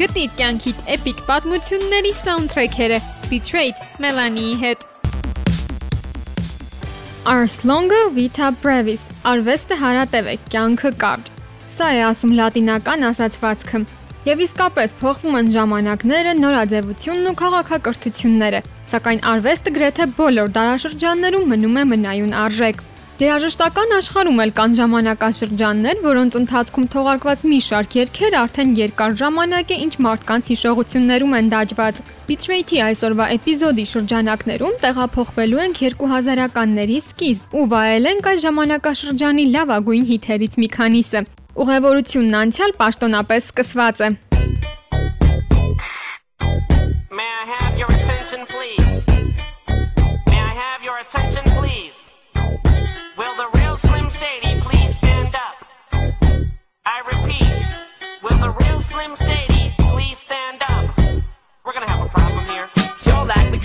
Գտիր կյանքիդ էպիկ պատմությունների սաունդթրեքերը Betrayed Melanie-ի հետ։ Ars longa vita brevis։ Արվեստը հարատև է, կյանքը կարճ։ Սա է ասում լատինական ասացվածքը։ Եվ իսկապես փոխվում են ժամանակները, նորաձևությունն ու քաղաքակրթությունները, սակայն արվեստը գրեթե բոլոր դարաշրջաններում մնում է մնայուն արժեք։ Երաժշտական աշխարհում էլ կան ժամանակաշրջաններ, որոնց ընթացքում թողարկված մի շարք երգեր արդեն երկար ժամանակ է ինչ մարդկանց հիշողություններում են դաջված։ Betrayed-ի այսօրվա էպիզոդի շրջանակներում տեղափոխվելու ենք 2000-ականների սկիզբ ու վայելենք այս ժամանակաշրջանի լավագույն հիթերից մի քանիսը։ Ուղևորությունն անցյալ պաշտոնապես սկսված է։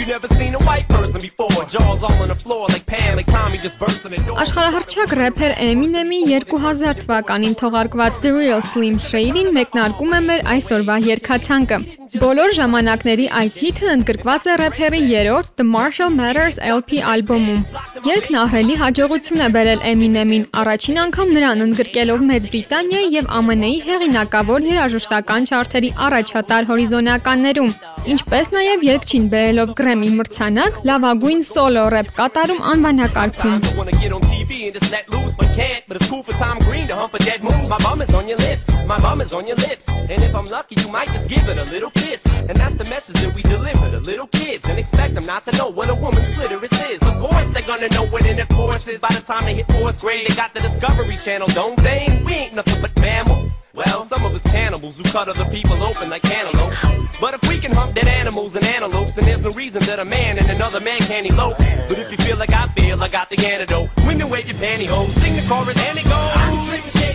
you never seen a white person before. Jaws all on the floor like Pam, like Tommy just burst in the door. Աշխարհահռչակ рэփեր Eminem-ի 2000 թվականին թողարկված The Real Slim Shady-ին մեկնարկում է մեր այսօրվա երգացանկը։ Բոլոր ժամանակների այս հիթը ընդգրկված է рэփերի 3-րդ The Marshall Matters LP ալբոմում։ Երգն ահռելի հաջողություն է բերել Eminem-ին, առաջին անգամ նրան ընդգրկելով Մեծ Բրիտանիայի եւ ԱՄՆ-ի հեղինակավոր երաժշտական չարթերի առաջատար հորիզոնականներում, ինչպես նաեւ երգչին բերելով Grammy մրցանակ լավագույն սոլո рэփ կատարում անվանակարգում։ My mom is on your lips, my mom is on your lips, and if I'm lucky, you might just give it a little kiss. And that's the message that we deliver to little kids. And expect them not to know what a woman's clitoris is. Of course, they're gonna know what in the course is. By the time they hit fourth grade, they got the Discovery Channel, don't they? We ain't nothing but mammals. Well, some of us cannibals who cut other people open like cantaloupes. But if we can hump dead animals and antelopes, then there's no reason that a man and another man can't elope. But if you feel like I feel, I got the antidote. Women wave your pantyhose, sing the chorus, and it goes.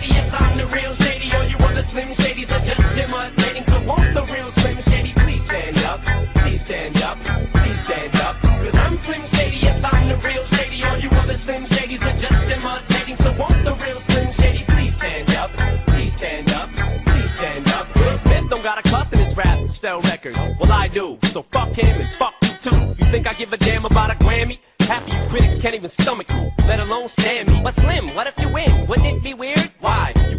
The real Shady. All you other Slim Shadys are just imitating. So won't the real Slim Shady please stand up? Please stand up, please stand up. Cause I'm Slim Shady, yes, I'm the real Shady. All you other Slim Shadys are just imitating. So won't the real Slim Shady please stand up? Please stand up, please stand up. Smith don't got a cuss in his raps to sell records. Well, I do. So fuck him and fuck you too. You think I give a damn about a Grammy? Half of you critics can't even stomach me, let alone stand me. But Slim, what if you win? Wouldn't it be weird?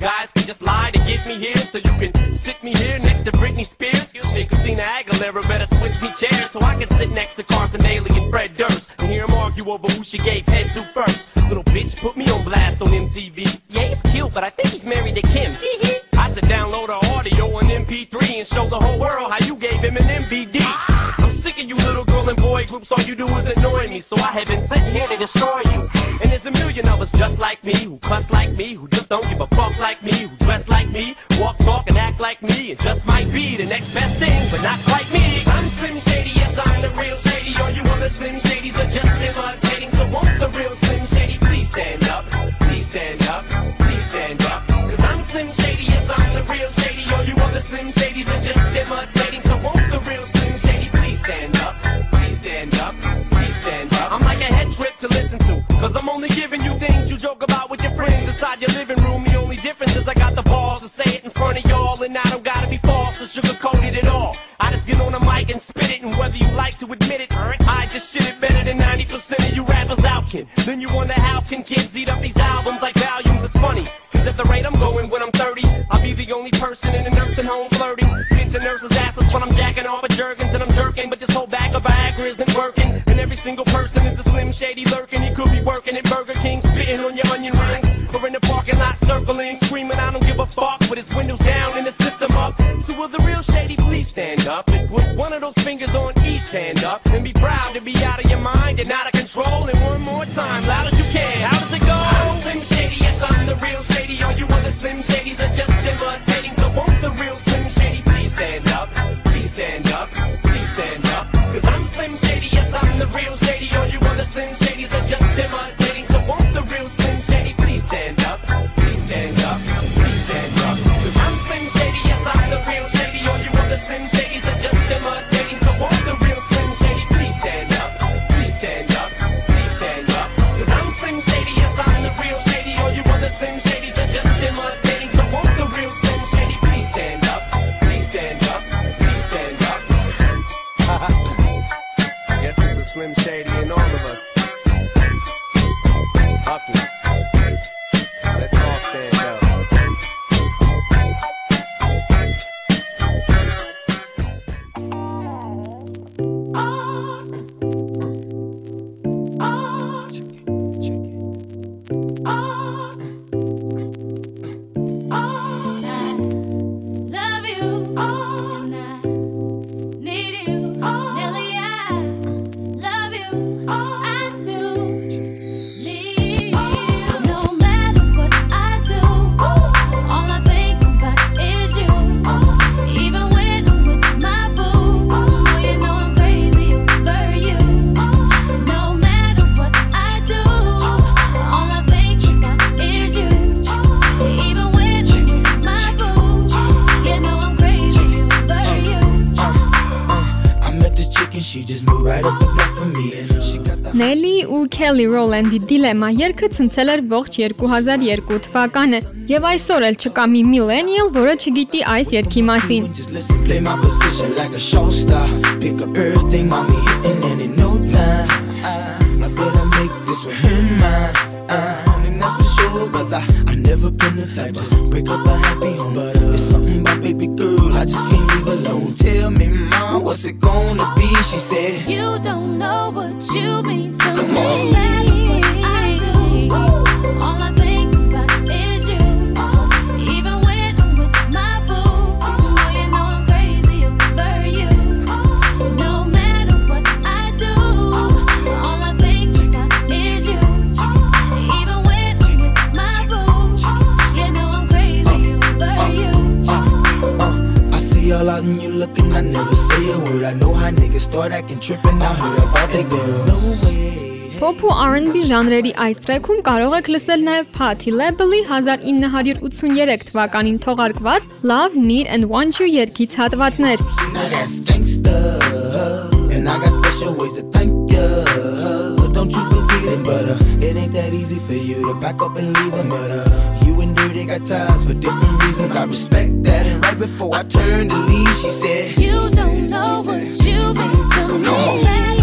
Guys can just lie to get me here, so you can sit me here next to Britney Spears. Shit, Christina Aguilera better switch me chairs so I can sit next to Carson Daly and Fred Durst and hear them argue over who she gave head to first. Little bitch put me on blast on MTV. Yeah, he's cute, but I think he's married to Kim. I should download her audio on MP3 and show the whole world how you gave him an MVD. Sick of you little girl and boy groups, all you do is annoy me, so I have been sitting here to destroy you. And there's a million of us just like me, who cuss like me, who just don't give a fuck like me, who dress like me, walk, talk, and act like me, and just might be the next best thing, but not quite me. I'm Slim Shady, yes, I'm the real Shady. All you other Slim Shadys are just imitating, so won't the real Slim Shady please stand up? Please stand up, please stand up. Cause I'm Slim Shady, yes, I'm the real Shady. All you other Slim Shadys are just imitating, so stand up? Please stand up, please stand up. I'm like a head trip to listen to, cause I'm only giving you things you joke about with your friends inside your living room. The only difference is I got the balls to say it in front of y'all, and I don't gotta be false or sugarcoated at all. I just get on the mic and spit it, and whether you like to admit it, I just shit it better than 90% of you rappers out, kid. Then you wonder how can kids eat up these albums like volumes? It's funny, cause at the rate I'm going when I'm 30, I'll be the only person in a nursing home flirting. Pinching nurses' asses when I'm jacking off of jerkins and I'm jerking, but this whole bag of Viagra isn't working. And every single person is a slim shady lurking. He could be working at Burger King, spitting on your onion rings, or in the parking lot circling, screaming, I don't give a fuck, with his windows down and the system up. So will the real shady please stand up and put one of those fingers on each hand up and be proud to be out of your mind and out of control. And one more time, loud as you Slim Shadys are just imitating. So won't the real Slim Shady please stand up? Please stand up, please stand up. Cause I'm Slim Shady, yes, I'm the real shady. All you other Slim Shadys Slim Shady, and all of us. Up she just moved right up the block from me and she got Նելի ու Քելի Ռոլանդի դիլեմա երգը ցնցել էր ողջ 2002 թվականը եւ այսօր էլ չկա մի միլենիալ, որը չգիտի այս երգի մասին։ for cause I, I never been the type to break up a happy home. But uh, it's something about baby girl, I just can't leave alone. Tell me, mom, what's it gonna be? She said, You don't know what you mean to Come me. on. And you looking, I never say a word. I know how niggas start acting tripping. I heard about that girls. No way. Pop ու R&B ժանրերի այս տրեքում կարող եք լսել նաև Patti Label-ի 1983 թվականին թողարկված Love, Need and Want You երգից հատվածներ։ Now that's gangsta, and I got special ways to thank ya. Don't you forget it, but uh, it ain't that easy for you to back up and leave 'em, But Dirty got ties for different reasons. I respect that. And right before I turned to leave, she said, You don't know what you mean to me.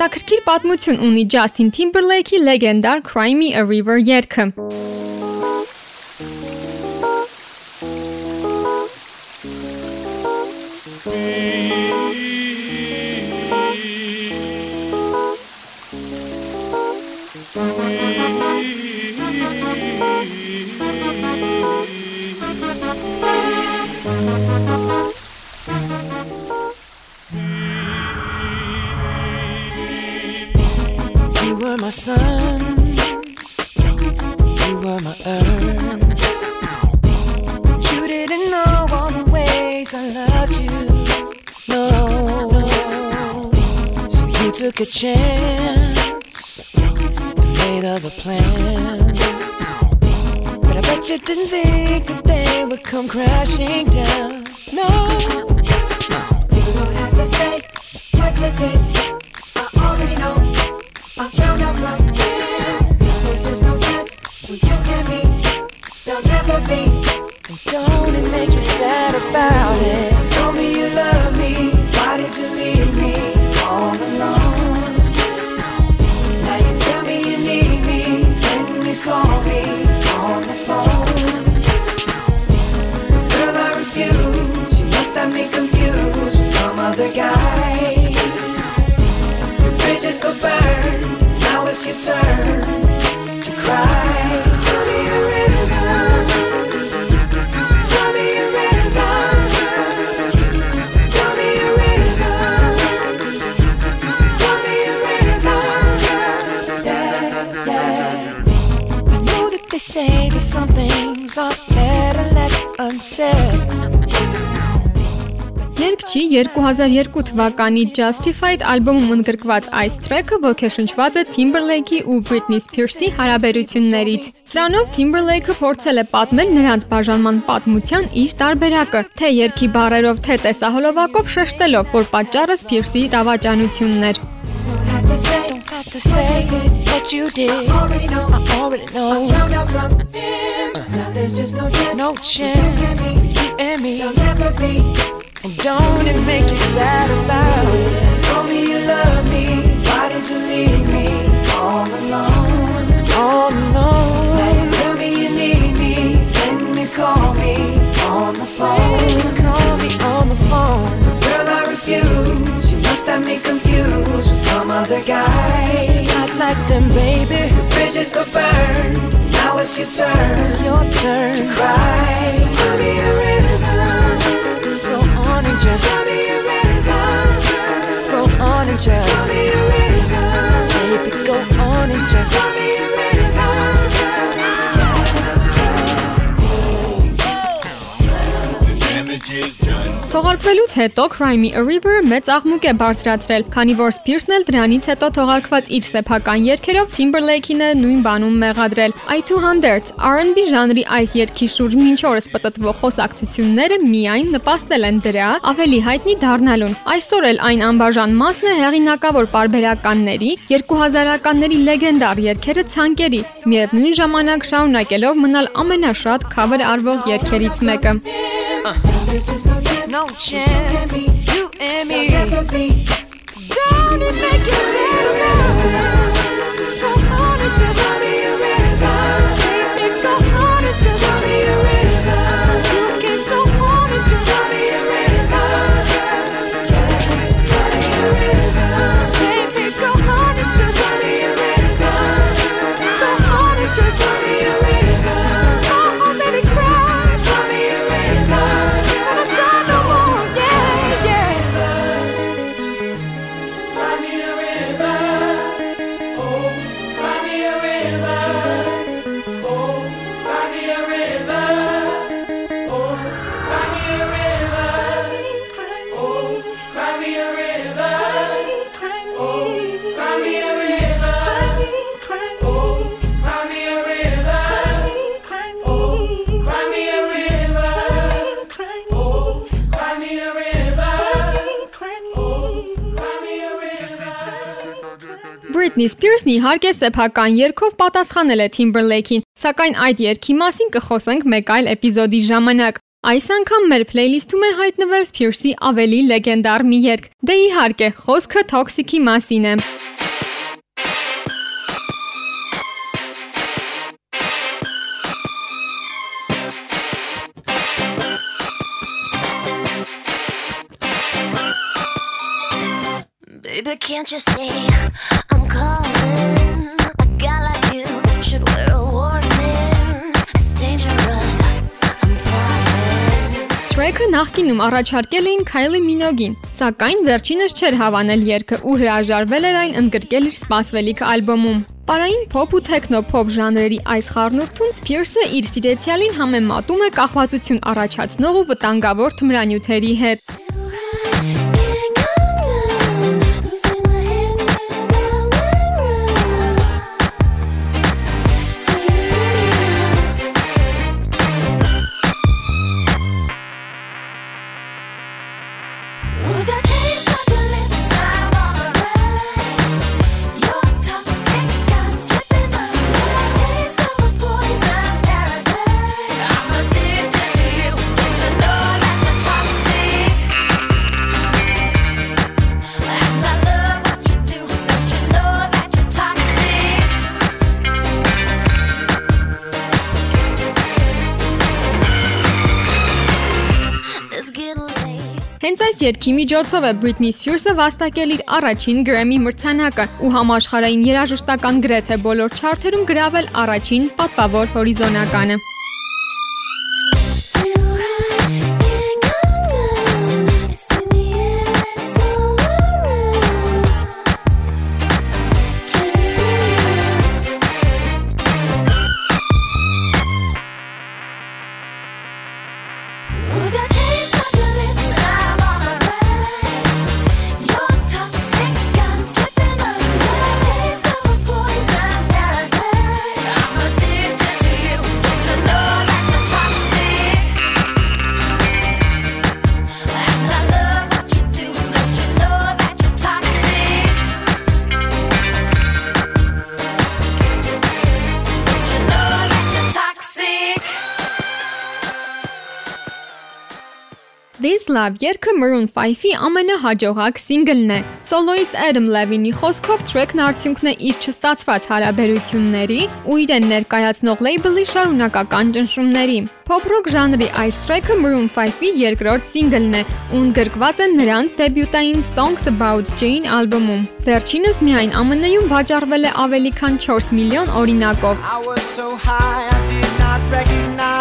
Հետաքրքիր պատմություն ունի Justin Timberlake-ի լեգենդար Cry Me a River երգը։ a chance made other plans. But I bet you didn't think that they would come crashing down. No. You don't have to say what you did. I already know. I found out from you. There's just no chance when you and me. There'll never be. And don't it make you sad about it? Other guy. Bridges go burn. Now it's your turn to cry. Վերջի 2002 թվականի Justified ալբոմում ընդգրկված այս տրեքը ոգեշնչված է Timberlake-ի ու Britney Spears-ի հարաբերություններից։ Սրանով Timberlake-ը փորձել է պատմել նրանց բաժանման պատմության իր տարբերակը, թե երկի բառերով, թե տեսահոլովակով շեշտելով, որ պատճառը Spears-ի դավաճանությունն էր։ don't have to say what you did. I already know. Now there's just no chance. No chance. You and me. You'll never be. And don't it make you sad about it? Told me you love me. Why did you leave me all alone? All alone. Now you tell me you need me. Then you call me on the phone. Call me on the phone. Girl, I refuse. You must have me confused with some other guy. Not like them, baby. The bridges go burn. Now it's your turn. It's your turn to cry. So tell me a river just go on and just baby go on and just Թողարկվելուց հետո Crime a River մեծ աղմուկ է բարձրացրել, քանի որ Spears-ն էլ դրանից հետո թողարկված իր սեփական երգերով Timberlake-ին է նույն բանում մեղադրել։ I200 R&B ժանրի այս երգի շուրջ մինչ օրս պտտվող խոսակցությունները միայն նպաստել են դրա ավելի հայտնի դառնալուն։ Այսօր էլ այն անբաժան մասն է հեղինակավոր պարբերականների 2000-ականների լեգենդար երգերը ցանկերի, միևնույն ժամանակ շարունակելով մնալ ամենաշատ cover արվող երգերից մեկը։ There's just no chance. No chance. You and me. Don't it make you sad about Spears-ն իհարկե սեփական երգով պատասխանել է Timberlake-ին, սակայն այդ երգի մասին կխոսենք մեկ այլ էպիզոդի ժամանակ։ Այս անգամ մեր փլեյլիսթում է հայտնվել Spears-ի ավելի լեգենդար մի երգ։ Դե իհարկե, խոսքը Toxic-ի մասին է։ Baby, can't you see նախկինում առաջարկել էին Kylie Minogue-ին, սակայն վերջինս չէր հավանել երգը ու հրաժարվել էր այն ընդգրկել իր սպասվելիք ալբոմում։ Պարային փոփ ու թեքնո փոփ ժանրերի այս խառնուրդում Spears-ը իր սիրեցյալին համեմատում է կախվածություն առաջացնող ու վտանգավոր թմրանյութերի հետ։ այս երգի միջոցով է Britney Spears-ը վաստակել իր առաջին Grammy մրցանակը ու համաշխարհային երաժշտական գրեթե բոլոր չարթերում գրավել առաջին պատվավոր հորիզոնականը։ Love երգը Maroon 5-ի ամենահաջողակ սինգլն է։ Սոլոիստ Adam Levine-ի խոսքով track-ն արդյունքն է իր չստացված հարաբերությունների ու իրեն ներկայացնող լեյբլի շարունակական ճնշումների։ Pop-rock ժանրի այս track-ը Maroon 5-ի երկրորդ սինգլն է ու ընդգրկված է նրանց դեբյուտային Songs About Jane ալբոմում։ Վերջինս միայն ԱՄՆ-ում վաճառվել է ավելի քան 4 միլիոն օրինակով։ I was so high, I did not recognize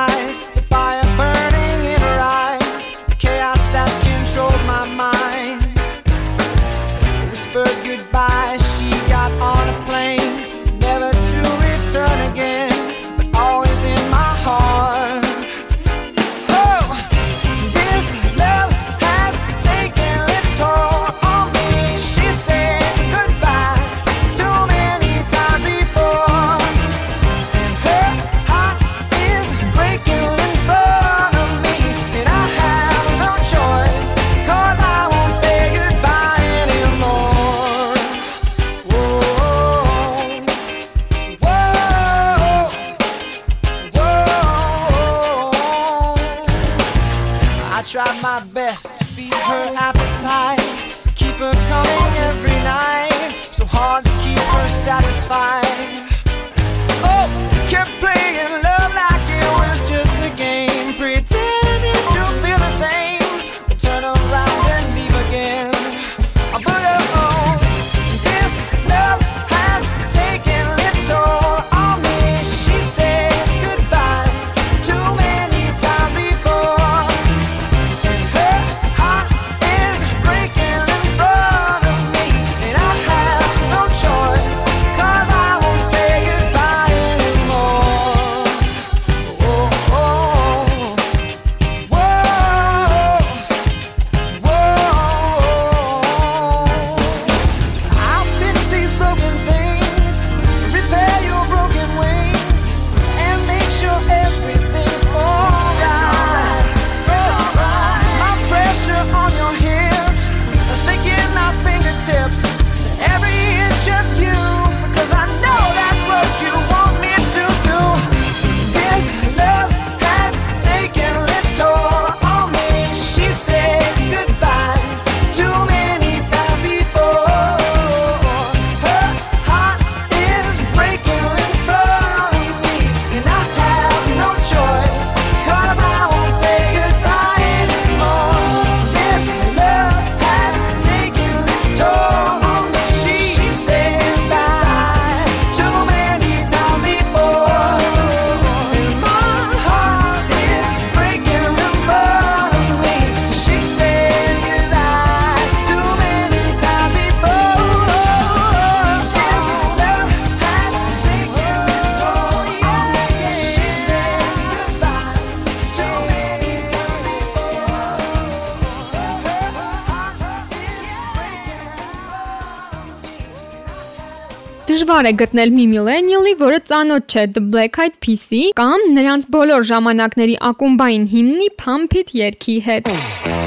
է գտնել մի միլենիալի, որը ծանոթ չէ The Black Eyed Peas-ի կամ նրանց բոլոր ժամանակների ակումբային հիմնի Pump It երգի հետ։ Turn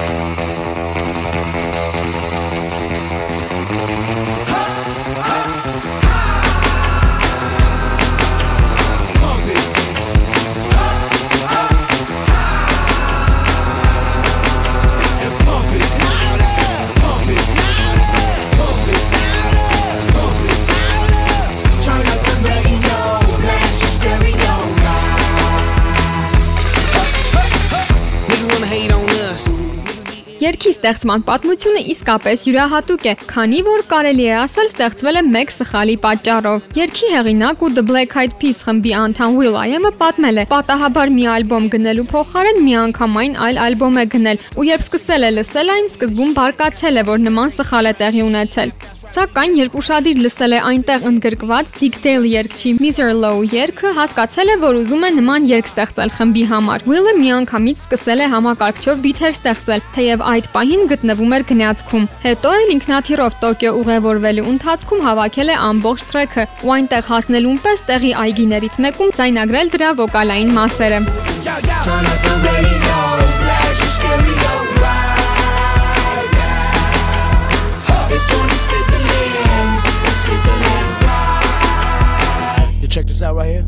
Yerk Երգի ստեղծման պատմությունը իսկապես յուրահատուկ է, քանի որ կարելի է ասել ստեղծվել է մեկ սխալի պատճառով։ Երգի հեղինակ ու The Black Eyed Peas խմբի անդամ Will I-ը պատմել է. պատահաբար մի ալբոմ գնելու փոխարեն միանգամայն այլ ալբոմ է գնել, ու երբ սկսել է լսել այն, սկզբում բարկացել է, որ նման սխալ է տեղի ունեցել։ Սակայն երբ ուշադիր լսել է այնտեղ ընդգրկված Dick Dale երգչի Mr. Low երգը, հասկացել է, որ ուզում է նման երգ ստեղծել խմբի համար։ Will-ը միանգամից սկսել է համակարգչով բիթեր ստեղծել, թեև այդ պահին գտնվում էր գնացքում։ Հետո էլ ինքնաթիռով Տոկիո ուղևորվելու ընթացքում հավաքել է ամբողջ թրեքը ու այնտեղ հասնելուն պես տեղի այգիներից մեկում ձայնագրել դրա վոկալային մասերը։ Turn up the radio, blast your stereo right now. This joint is fizzling, it's sizzling right. You check this out right here.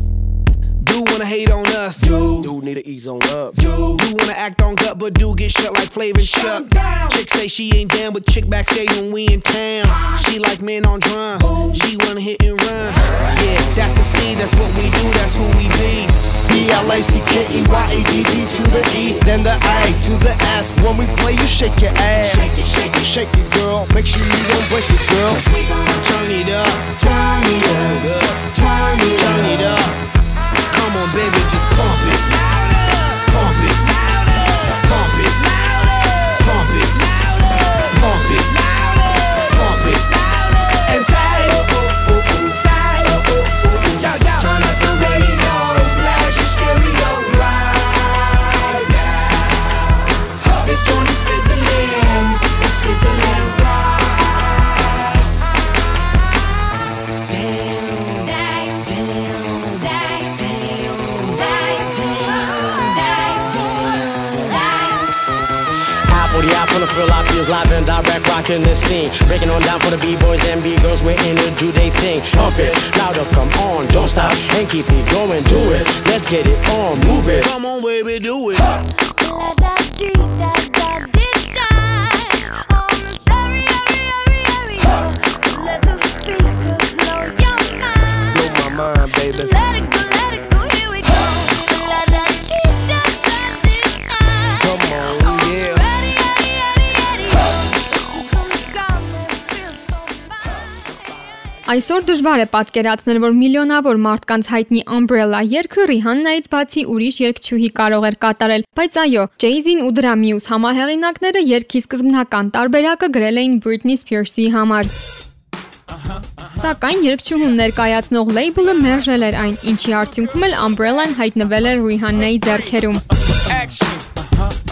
Do wanna hate on us. Dude, Dude need to ease on up. dude, do wanna act on but do get shut like Flavor Shut. Chick say she ain't down with chick backstage when we in town. Uh-huh. She like men on drum. She wanna hit and run. Yeah, that's the speed. That's what we do. That's who we be. B L A C K E Y A D D to the E, then the A to the S. When we play, you shake your ass. Shake it, shake it, shake it, girl. Make sure you don't break it, girl. Turn it up. Turn it up, turn it up. Turn it up. Come on, baby, just pump it. Rocking the scene. Breaking on down for the B-boys and B-girls, we're in to do they thing. Pump it, louder, come on, don't stop, and keep it going, do it. Let's get it on, move it. Come on, baby, do it. Blow Այսօր դժվար է պատկերացնել, որ միլիոնավոր մարդկանց հայտնի Umbrella երգը Rihanna-ից բացի ուրիշ երգչուհի կարող էր կատարել, բայց այո, Jay-Z-ին ու դրա մյուս համահեղինակները երգի սկզբնական տարբերակը գրել էին Britney Spears-ի համար։ Սակայն երգչուհուն ներկայացնող լեյբլը մերժել էր այն, ինչի արդյունքում էլ Umbrella-ն հայտնվել էր Rihanna-ի ձեռքերում։ action. Ho!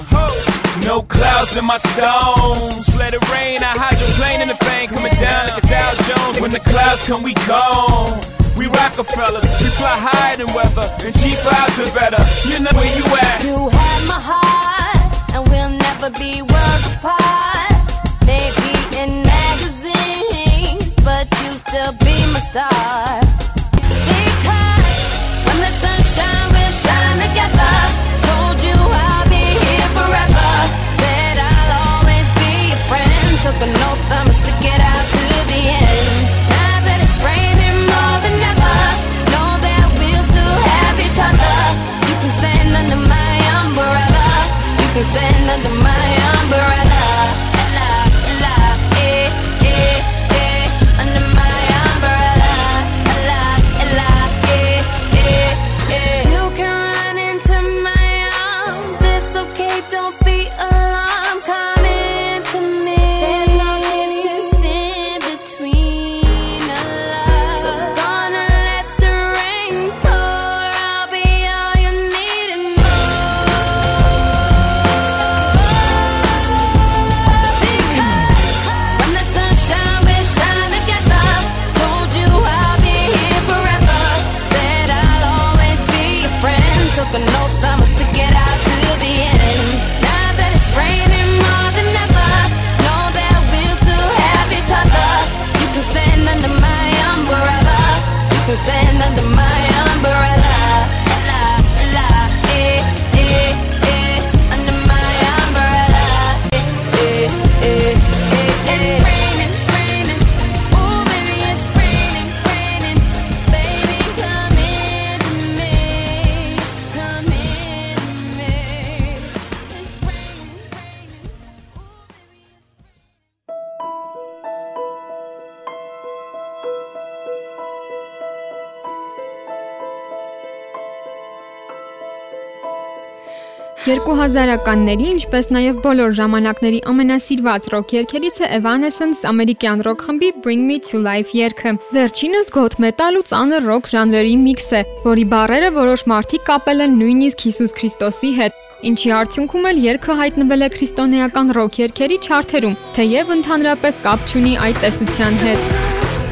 No clouds in my stones. Let it rain. I hydroplane in the bank coming down like a Dow Jones. When the clouds come, we gone. We Rockefellers, we fly higher than weather, and cheap vibes are better. You know where you at? You had my heart, and we'll never be worlds apart. Maybe in magazines, but you still be my star. Because when the sun shine, we'll shine together. 2000-ականների, ինչպես նաև բոլոր ժամանակների ամենասիրված ռոք երգերից է Evanescence ամերիկյան ռոք խմբի Bring Me to Life երգը։ Վերջինս գոթ մետալ ու ծանր ռոք ժանրերի միքս է, որի բառերը որոշ մարդիկ կապել են նույնիսկ Հիսուս Քրիստոսի հետ։ Ինչի արդյունքում էլ երգը հայտնվել է քրիստոնեական ռոք երգերի չարթերում, թեև ընդհանրապես կապ չունի այդ տեսության հետ։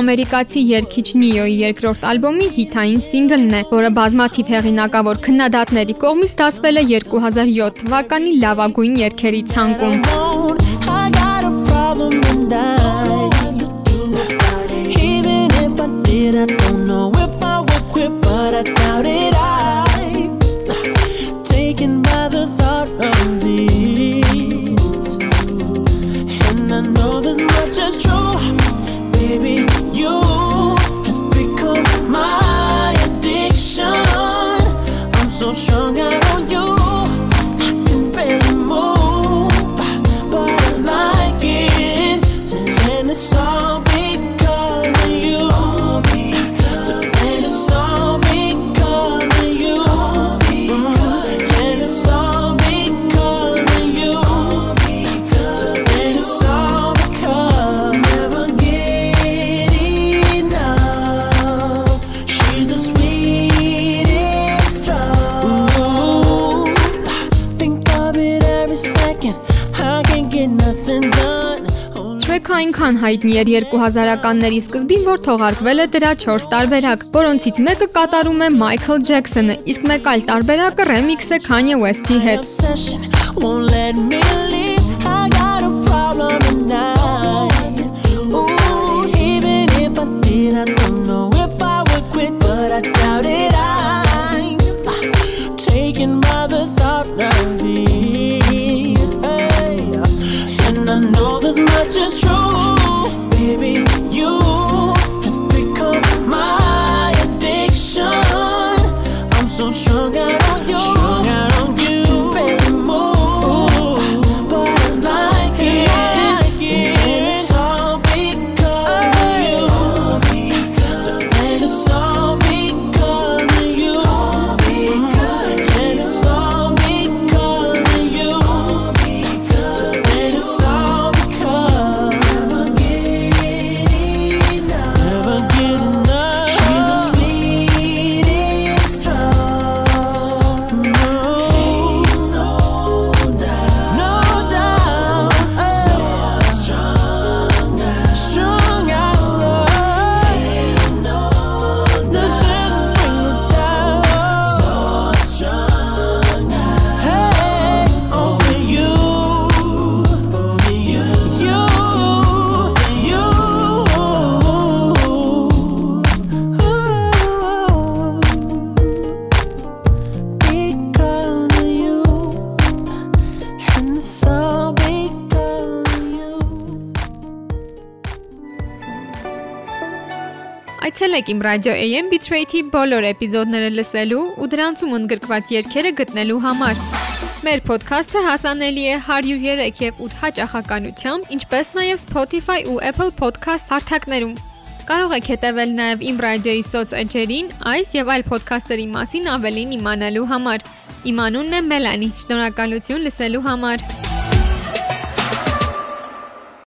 ամերիկացի երգիչ Նիոյի երկրորդ ալբոմի հիթային սինգլն է, որը բազմաթիվ հեղինակավոր քննադատների կողմից դասվել է 2007 թվականի լավագույն երգերի ցանկում։ հայտնի էր 2000-ականների սկզբին, որ թողարկվել է դրա 4 տարբերակ, որոնցից մեկը կատարում է Michael Jackson-ը, իսկ մեկ այլ տարբերակը remix է Kanye West-ի հետ։ եք իմ ռադիո AM Bitrate-ի բոլոր էպիզոդները լսելու ու դրանցում ընդգրկված երգերը գտնելու համար։ Մեր ոդքասթը հասանելի է 103 եւ 8 հաճախականությամբ, ինչպես նաեւ Spotify ու Apple Podcast հարթակներում։ Կարող եք հետևել նաև իմ ռադիոյի սոցեջերին այս եւ այլ ոդքասթերի մասին ավելին իմանալու համար։ Իմ անունն է Մելանի։ Շնորհակալություն լսելու համար։